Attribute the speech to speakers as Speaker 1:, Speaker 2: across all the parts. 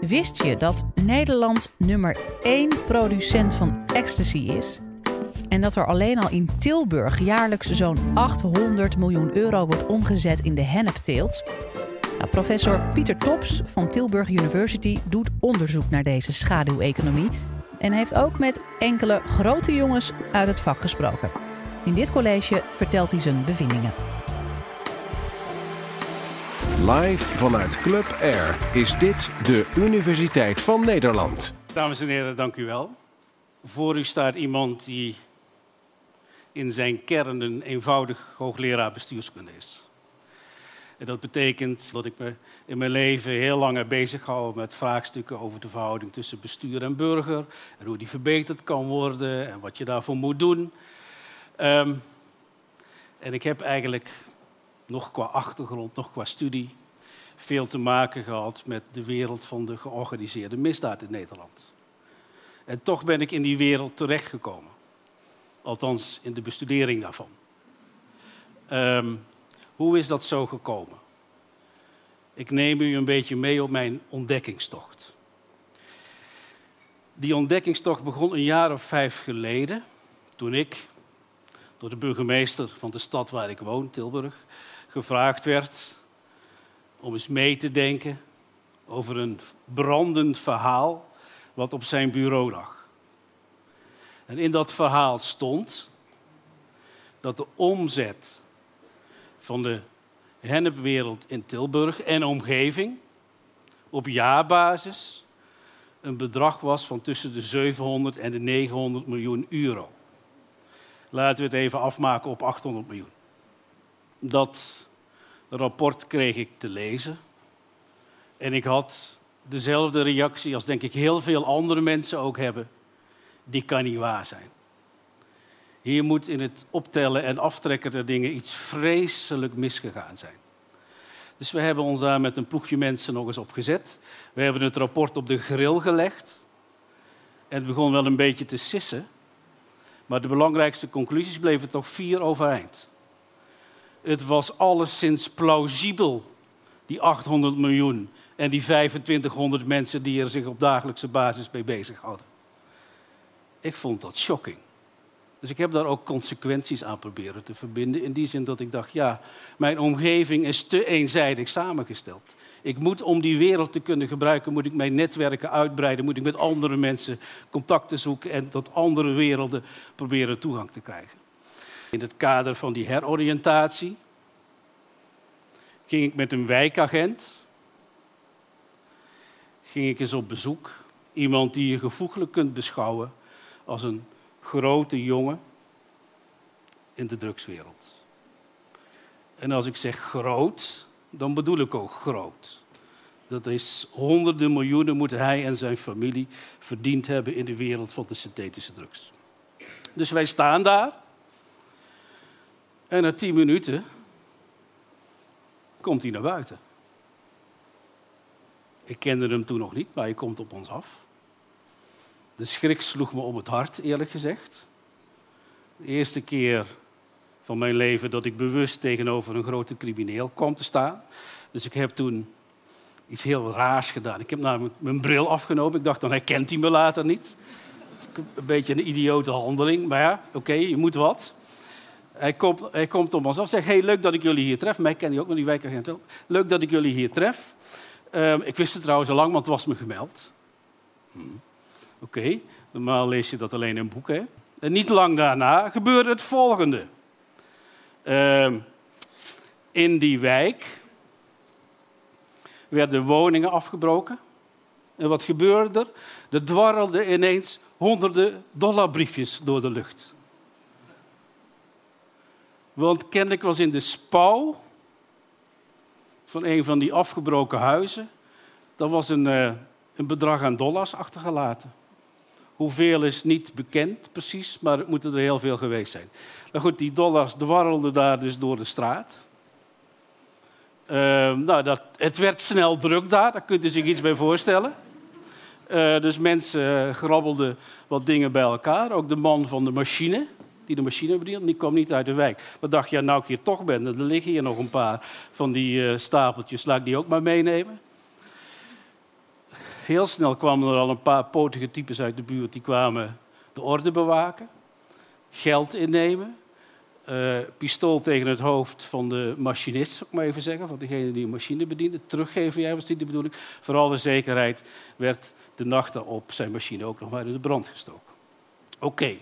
Speaker 1: Wist je dat Nederland nummer 1 producent van ecstasy is? En dat er alleen al in Tilburg jaarlijks zo'n 800 miljoen euro wordt omgezet in de hennepteelt? Nou, professor Pieter Tops van Tilburg University doet onderzoek naar deze schaduweconomie en heeft ook met enkele grote jongens uit het vak gesproken. In dit college vertelt hij zijn bevindingen.
Speaker 2: Live vanuit Club Air is dit de Universiteit van Nederland.
Speaker 3: Dames en heren, dank u wel. Voor u staat iemand die in zijn kern een eenvoudig hoogleraar bestuurskunde is. En dat betekent dat ik me in mijn leven heel lang heb bezig gehouden met vraagstukken over de verhouding tussen bestuur en burger. En hoe die verbeterd kan worden en wat je daarvoor moet doen. Ehm, en ik heb eigenlijk nog qua achtergrond, nog qua studie, veel te maken gehad met de wereld van de georganiseerde misdaad in Nederland. En toch ben ik in die wereld terechtgekomen. Althans, in de bestudering daarvan. Ehm, hoe is dat zo gekomen? Ik neem u een beetje mee op mijn ontdekkingstocht. Die ontdekkingstocht begon een jaar of vijf geleden, toen ik door de burgemeester van de stad waar ik woon, Tilburg, gevraagd werd om eens mee te denken over een brandend verhaal wat op zijn bureau lag. En in dat verhaal stond dat de omzet van de hennepwereld in Tilburg en omgeving op jaarbasis een bedrag was van tussen de 700 en de 900 miljoen euro. Laten we het even afmaken op 800 miljoen. Dat rapport kreeg ik te lezen. En ik had dezelfde reactie als denk ik heel veel andere mensen ook hebben. Die kan niet waar zijn. Hier moet in het optellen en aftrekken der dingen iets vreselijk misgegaan zijn. Dus we hebben ons daar met een ploegje mensen nog eens op gezet. We hebben het rapport op de grill gelegd. En het begon wel een beetje te sissen. Maar de belangrijkste conclusies bleven toch vier overeind. Het was alleszins plausibel, die 800 miljoen en die 2500 mensen die er zich op dagelijkse basis mee bezighouden. Ik vond dat shocking. Dus ik heb daar ook consequenties aan proberen te verbinden. In die zin dat ik dacht, ja, mijn omgeving is te eenzijdig samengesteld. Ik moet om die wereld te kunnen gebruiken, moet ik mijn netwerken uitbreiden, moet ik met andere mensen contacten zoeken en tot andere werelden proberen toegang te krijgen. In het kader van die heroriëntatie ging ik met een wijkagent ging ik eens op bezoek. Iemand die je gevoeglijk kunt beschouwen als een grote jongen in de drugswereld. En als ik zeg groot, dan bedoel ik ook groot. Dat is honderden miljoenen moet hij en zijn familie verdiend hebben in de wereld van de synthetische drugs. Dus wij staan daar. En na tien minuten komt hij naar buiten. Ik kende hem toen nog niet, maar hij komt op ons af. De schrik sloeg me om het hart, eerlijk gezegd. De eerste keer van mijn leven dat ik bewust tegenover een grote crimineel kwam te staan. Dus ik heb toen iets heel raars gedaan. Ik heb namelijk mijn bril afgenomen. Ik dacht, dan herkent hij me later niet. Een beetje een idiote handeling, maar ja, oké, je moet wat. Hij komt, hij komt om ons af en zegt, hey, leuk dat ik jullie hier tref. Mij ken je ook nog, die wijkagent. Leuk dat ik jullie hier tref. Um, ik wist het trouwens al lang, want het was me gemeld. Hmm. Oké, normaal lees je dat alleen in boeken. En niet lang daarna gebeurde het volgende. Uh, in die wijk werden woningen afgebroken. En wat gebeurde er? Er dwarrelden ineens honderden dollarbriefjes door de lucht. Want kennelijk was in de spouw van een van die afgebroken huizen, dat was een, uh, een bedrag aan dollars achtergelaten. Hoeveel is niet bekend precies, maar het moeten er heel veel geweest zijn. Nou goed, die dollars dwarrelden daar dus door de straat. Uh, nou, dat, het werd snel druk daar, daar kunt u zich iets bij voorstellen. Uh, dus mensen grabbelden wat dingen bij elkaar. Ook de man van de machine, die de machine bediende, die kwam niet uit de wijk. Wat dacht je, nou ik hier toch ben, er liggen hier nog een paar van die uh, stapeltjes, laat ik die ook maar meenemen.
Speaker 4: heel snel kwamen er al een paar potige types uit de buurt die kwamen de orde bewaken, geld innemen, uh, pistool tegen het hoofd van de machinist, zou ik maar even zeggen, van degene die een machine bediende. Teruggeven, jij was niet de bedoeling. Vooral de zekerheid werd de nacht daarop zijn machine ook nog maar in de brand gestoken. Oké,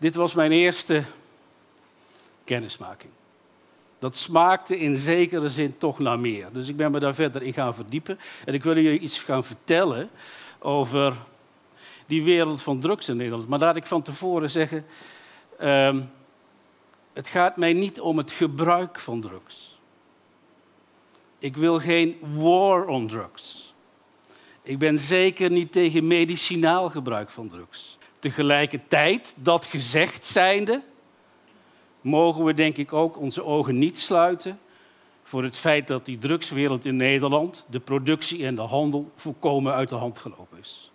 Speaker 4: dit was mijn eerste kennismaking. Dat smaakte in zekere zin toch naar meer. Dus ik ben me daar verder in gaan verdiepen. En ik wil jullie iets gaan vertellen over die wereld van drugs in Nederland. Maar laat ik van tevoren zeggen, um, het gaat mij niet om het gebruik van drugs. Ik wil geen war on drugs. Ik ben zeker niet tegen medicinaal gebruik van drugs. Tegelijkertijd, dat gezegd zijnde, mogen we denk ik ook onze ogen niet sluiten voor het feit dat die drugswereld in Nederland, de productie en de handel, volkomen uit de hand gelopen is.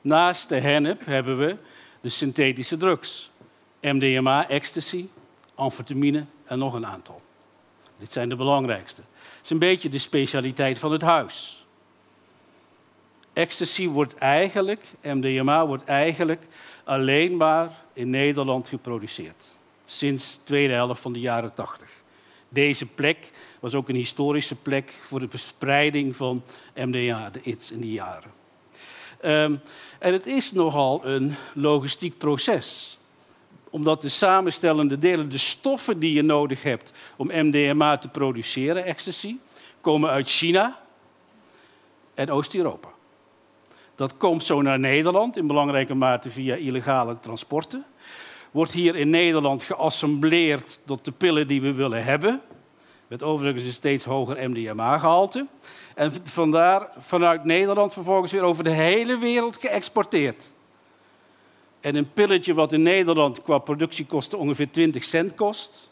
Speaker 4: Naast de hennep hebben we de synthetische drugs. MDMA, ecstasy, amfetamine en nog een aantal. Dit zijn de belangrijkste. Het is een beetje de specialiteit van het huis. Ecstasy wordt eigenlijk, MDMA wordt eigenlijk alleen maar in Nederland geproduceerd. Sinds de tweede helft van de jaren 80. Deze plek was ook een historische plek voor de verspreiding van MDMA, de ITS in die jaren. Um, en het is nogal een logistiek proces omdat de samenstellende delen, de stoffen die je nodig hebt om MDMA te produceren, ecstasy, komen uit China en Oost-Europa. Dat komt zo naar Nederland, in belangrijke mate via illegale transporten. Wordt hier in Nederland geassembleerd tot de pillen die we willen hebben. Met overigens een steeds hoger MDMA-gehalte. En vandaar vanuit Nederland vervolgens weer over de hele wereld geëxporteerd. En een pilletje wat in Nederland qua productiekosten ongeveer 20 cent kost,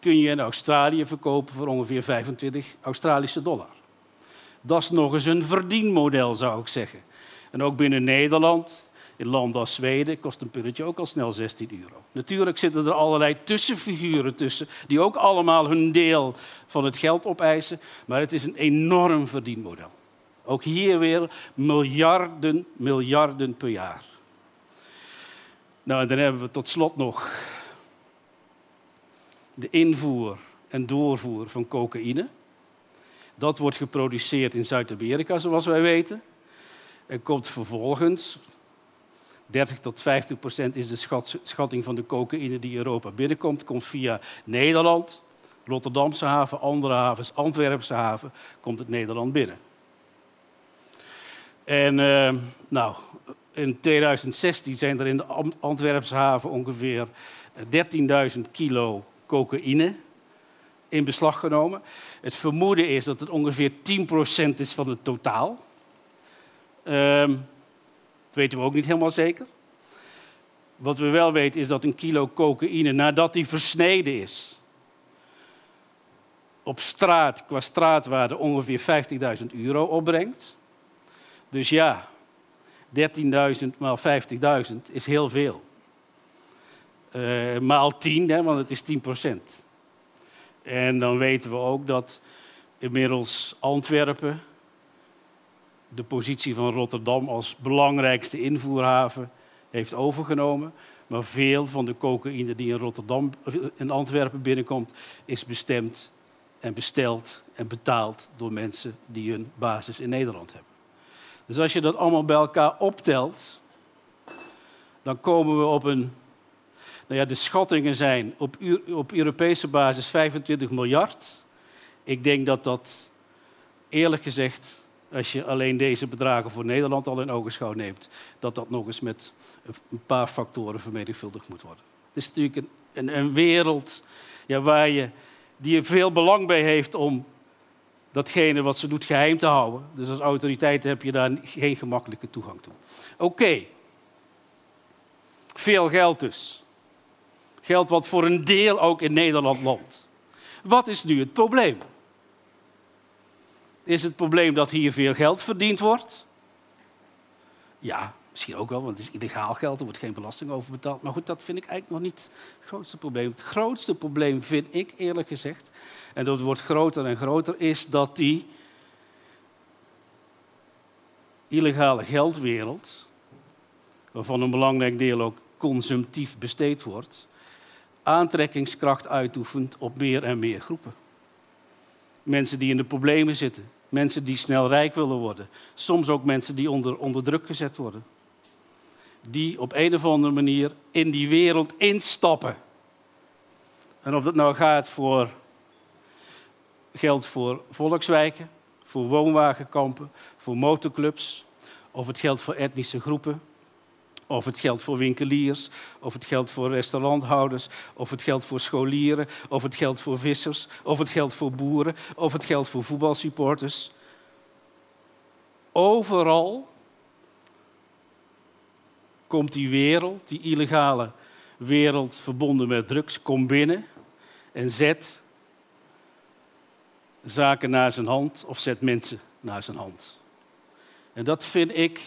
Speaker 4: kun je in Australië verkopen voor ongeveer 25 Australische dollar. Dat is nog eens een verdienmodel, zou ik zeggen. En ook binnen Nederland, in landen als Zweden, kost een pilletje ook al snel 16 euro. Natuurlijk zitten er allerlei tussenfiguren tussen, die ook allemaal hun deel van het geld opeisen, maar het is een enorm verdienmodel. Ook hier weer miljarden, miljarden per jaar. Nou, en dan hebben we tot slot nog de invoer en doorvoer van cocaïne. Dat wordt geproduceerd in Zuid-Amerika, zoals wij weten. En komt vervolgens, 30 tot 50 procent is de schatting van de cocaïne die Europa binnenkomt, komt via Nederland, Rotterdamse haven, andere havens, Antwerpse haven, komt het Nederland binnen. En uh, nou, in 2016 zijn er in de Antwerpse haven ongeveer 13.000 kilo cocaïne in beslag genomen. Het vermoeden is dat het ongeveer 10% is van het totaal. Um, dat weten we ook niet helemaal zeker. Wat we wel weten is dat een kilo cocaïne, nadat die versneden is, op straat, qua straatwaarde, ongeveer 50.000 euro opbrengt. Dus ja, 13.000 maal 50.000 is heel veel. Uh, maal 10, hè, want het is 10 procent. En dan weten we ook dat inmiddels Antwerpen de positie van Rotterdam als belangrijkste invoerhaven heeft overgenomen. Maar veel van de cocaïne die in Rotterdam, in Antwerpen binnenkomt, is bestemd en besteld en betaald door mensen die hun basis in Nederland hebben. Dus als je dat allemaal bij elkaar optelt, dan komen we op een. Nou ja, de schattingen zijn op, op Europese basis 25 miljard. Ik denk dat dat, eerlijk gezegd, als je alleen deze bedragen voor Nederland al in ogenschouw neemt, dat dat nog eens met een paar factoren vermenigvuldigd moet worden. Het is natuurlijk een, een, een wereld ja, waar je, die er veel belang bij heeft om datgene wat ze doet geheim te houden. Dus als autoriteit heb je daar geen gemakkelijke toegang toe. Oké. Veel geld dus. Geld wat voor een deel ook in Nederland landt. Wat is nu het probleem? Is het probleem dat hier veel geld verdiend wordt? Ja, misschien ook wel, want het is illegaal geld, er wordt geen belasting over betaald. Maar goed, dat vind ik eigenlijk nog niet het grootste probleem. Het grootste probleem vind ik eerlijk gezegd en dat wordt groter en groter, is dat die illegale geldwereld, waarvan een belangrijk deel ook consumptief besteed wordt, aantrekkingskracht uitoefent op meer en meer groepen. Mensen die in de problemen zitten, mensen die snel rijk willen worden, soms ook mensen die onder, onder druk gezet worden. Die op een of andere manier in die wereld instappen. En of dat nou gaat voor geld voor volkswijken, voor woonwagenkampen, voor motorclubs, of het geldt voor etnische groepen, of het geldt voor winkeliers, of het geldt voor restauranthouders, of het geldt voor scholieren, of het geldt voor vissers, of het geldt voor boeren, of het geldt voor voetbalsupporters. Overal komt die wereld, die illegale wereld verbonden met drugs, komt binnen en zet zaken naar zijn hand of zet mensen naar zijn hand. En dat vind ik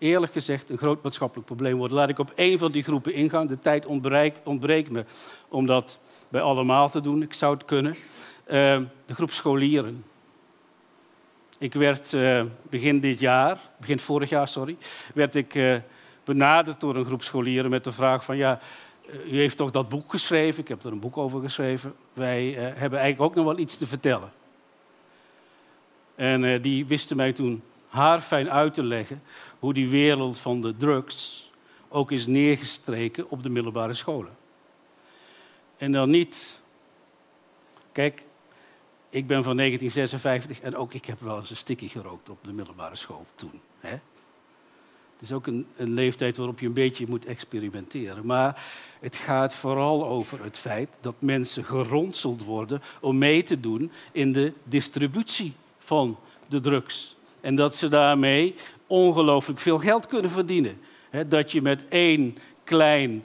Speaker 4: eerlijk gezegd een groot maatschappelijk probleem worden. Laat ik op één van die groepen ingaan. De tijd ontbreekt, me om dat bij allemaal te doen. Ik zou het kunnen. Ehm, de groep scholieren. Ik werd uh, begin dit jaar, begin vorig jaar, sorry, werd ik uh, benaderd door een groep scholieren met de vraag van ja, eh, u heeft toch dat boek geschreven? Ik heb er een boek over geschreven. Wij hebben eigenlijk ook nog wel iets te vertellen. En die wisten mij toen haar fijn uit te leggen hoe die wereld van de drugs ook is neergestreken op de middelbare scholen. En dan niet. Kijk, ik ben van 1956 en ook ik heb wel eens een sticky gerookt op de middelbare school toen. Hè? Het is ook een, een, leeftijd waarop je een beetje moet experimenteren. Maar het gaat vooral over het feit dat mensen geronseld worden om mee te doen in de distributie van de drugs. En dat ze daarmee ongelooflijk veel geld kunnen verdienen. dat je met één klein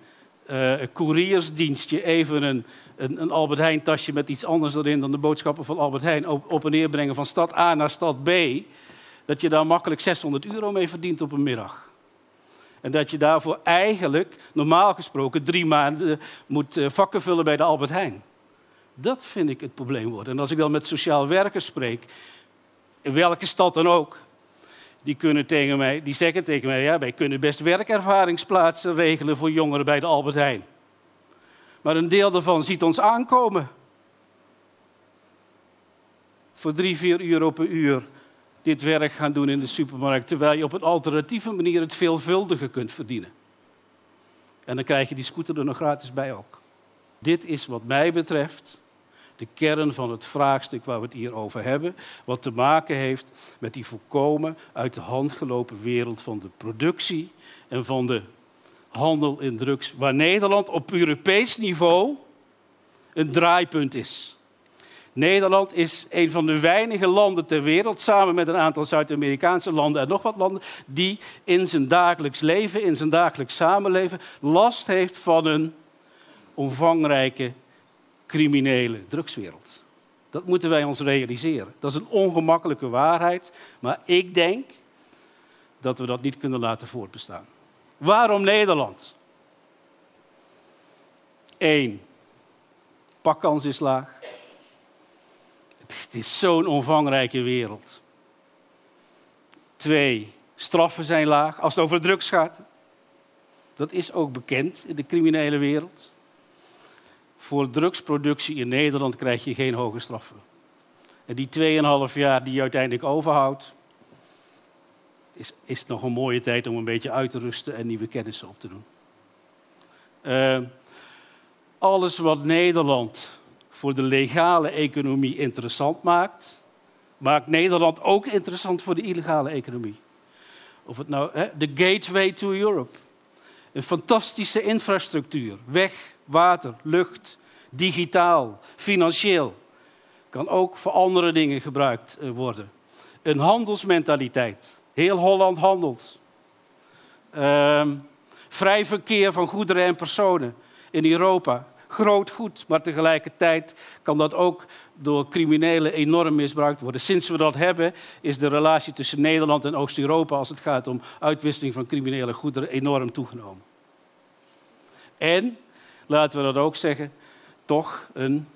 Speaker 4: uh, couriersdienstje even een, een, een, Albert Heijn tasje met iets anders erin dan de boodschappen van Albert Heijn op, op en neer brengen van stad A naar stad B, dat je daar makkelijk 600 euro mee verdient op een middag. En dat je daarvoor eigenlijk, normaal gesproken, drie maanden moet uh, vakken vullen bij de Albert Heijn. Dat vind ik het probleem worden. En als ik dan met sociaal werkers spreek, in welke stad dan ook, die, kunnen tegen mij, die zeggen tegen mij, ja, wij kunnen best werkervaringsplaatsen regelen voor jongeren bij de Albert Heijn. Maar een deel daarvan ziet ons aankomen. Voor drie, vier euro per uur dit werk gaan doen in de supermarkt, terwijl je op een alternatieve manier het veelvuldige kunt verdienen. En dan krijg je die scooter er nog gratis bij ook. Dit is wat mij betreft de kern van het vraagstuk waar we het hier over hebben, wat te maken heeft met die volkomen uit de hand gelopen wereld van de productie en van de handel in drugs, waar Nederland op Europees niveau een draaipunt is. Nederland is een van de weinige landen ter wereld, samen met een aantal Zuid-Amerikaanse landen en nog wat landen, die in zijn dagelijks leven, in zijn dagelijks samenleven, last heeft van een omvangrijke criminele drugswereld. Dat moeten wij ons realiseren. Dat is een ongemakkelijke waarheid, maar ik denk dat we dat niet kunnen laten voortbestaan. Waarom Nederland? Eén, pakkans is laag. Het is zo'n omvangrijke wereld. Twee, straffen zijn laag als het over drugs gaat. Dat is ook bekend in de criminele wereld. Voor drugsproductie in Nederland krijg je geen hoge straffen. En die 2,5 jaar die je uiteindelijk overhoudt, is, is nog een mooie tijd om een beetje uit te rusten en nieuwe kennissen op te doen. Uh, alles wat Nederland voor de legale economie interessant maakt, maakt Nederland ook interessant voor de illegale economie. Of het nou, de gateway to Europe. Een fantastische infrastructuur, weg, water, lucht, digitaal, financieel. Kan ook voor andere dingen gebruikt eh, worden. Een handelsmentaliteit. Heel Holland handelt. Ehm, vrij verkeer van goederen en personen in Europa. Groot goed, maar tegelijkertijd kan dat ook door criminelen enorm misbruikt worden. Sinds we dat hebben, is de relatie tussen Nederland en Oost-Europa als het gaat om uitwisseling van criminele goederen enorm toegenomen. En laten we dat ook zeggen, toch een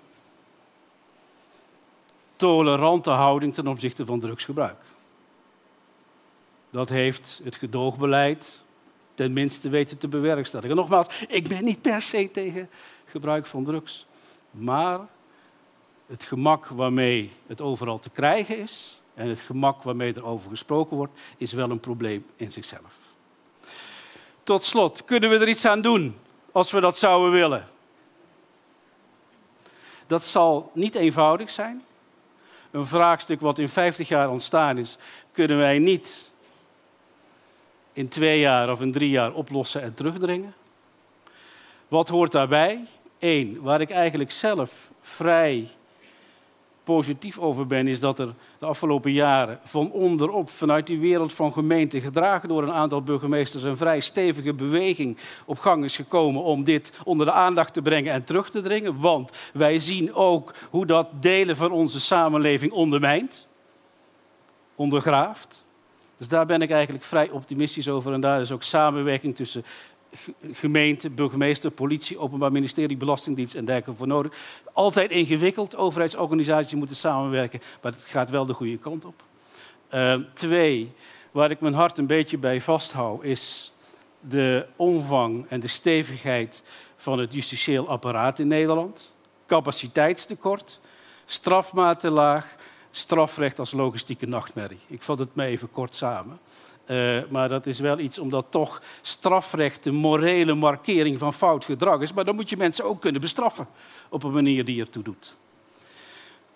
Speaker 4: tolerante houding ten opzichte van drugsgebruik. Dat heeft het gedoogbeleid tenminste weten te bewerkstelligen. Nogmaals, ik ben niet per se tegen gebruik van drugs. Maar het gemak waarmee het overal te krijgen is en het gemak waarmee er over gesproken wordt, is wel een probleem in zichzelf. Tot slot, kunnen we er iets aan doen als we dat zouden willen? Dat zal niet eenvoudig zijn. Een vraagstuk wat in 50 jaar ontstaan is, kunnen wij niet in twee jaar of in drie jaar oplossen en terugdringen. Wat hoort daarbij? Eén, waar ik eigenlijk zelf vrij positief over ben, is dat er de afgelopen jaren van onderop, vanuit die wereld van gemeenten, gedragen door een aantal burgemeesters, een vrij stevige beweging op gang is gekomen om dit onder de aandacht te brengen en terug te dringen. Want wij zien ook hoe dat delen van onze samenleving ondermijnt, ondergraaft. Dus daar ben ik eigenlijk vrij optimistisch over. En daar is ook samenwerking tussen gemeente, burgemeester, politie, openbaar ministerie, belastingdienst en dergelijke voor nodig. Altijd ingewikkeld, overheidsorganisaties moeten samenwerken, maar het gaat wel de goede kant op. Uh, twee, waar ik mijn hart een beetje bij vasthoud, is de omvang en de stevigheid van het justitieel apparaat in Nederland. Capaciteitstekort, strafmaat te laag, strafrecht als logistieke nachtmerrie. Ik vat het me even kort samen. Uh, maar dat is wel iets omdat toch strafrecht een morele markering van fout gedrag is. Maar dan moet je mensen ook kunnen bestraffen op een manier die ertoe doet.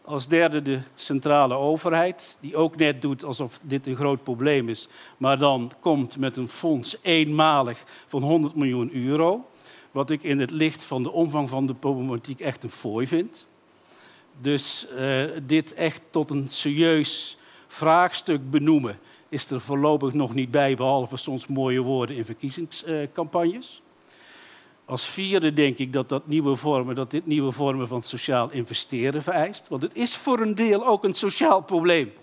Speaker 4: Als derde de centrale overheid, die ook net doet alsof dit een groot probleem is, maar dan komt met een fonds eenmalig van 100 miljoen euro. Wat ik in het licht van de omvang van de problematiek echt een fooi vind. Dus uh, dit echt tot een serieus vraagstuk benoemen is er voorlopig nog niet bij, behalve soms mooie woorden in verkiezingscampagnes. Als vierde denk ik dat, dat, nieuwe vormen, dat dit nieuwe vormen van sociaal investeren vereist. Want het is voor een deel ook een sociaal probleem.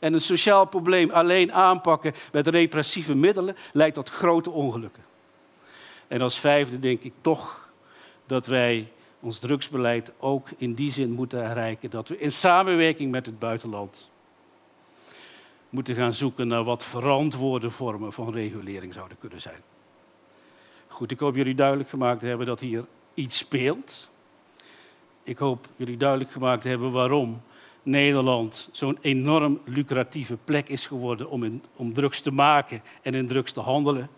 Speaker 4: En een sociaal probleem alleen aanpakken met repressieve middelen leidt tot grote ongelukken. En als vijfde denk ik toch dat wij ons drugsbeleid ook in die zin moeten herrijken dat we in samenwerking met het buitenland moeten gaan zoeken naar wat verantwoorde vormen van regulering zouden kunnen zijn. Goed, ik hoop jullie duidelijk gemaakt hebben dat hier iets speelt. Ik hoop jullie duidelijk gemaakt hebben waarom Nederland zo'n enorm lucratieve plek is geworden om, in, om drugs te maken en in drugs te handelen.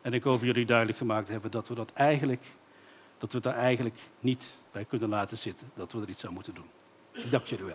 Speaker 4: En ik hoop jullie duidelijk gemaakt hebben dat we, dat, eigenlijk, dat we daar eigenlijk niet bij kunnen laten zitten. Dat we er iets aan moeten doen. Ik dank jullie wel.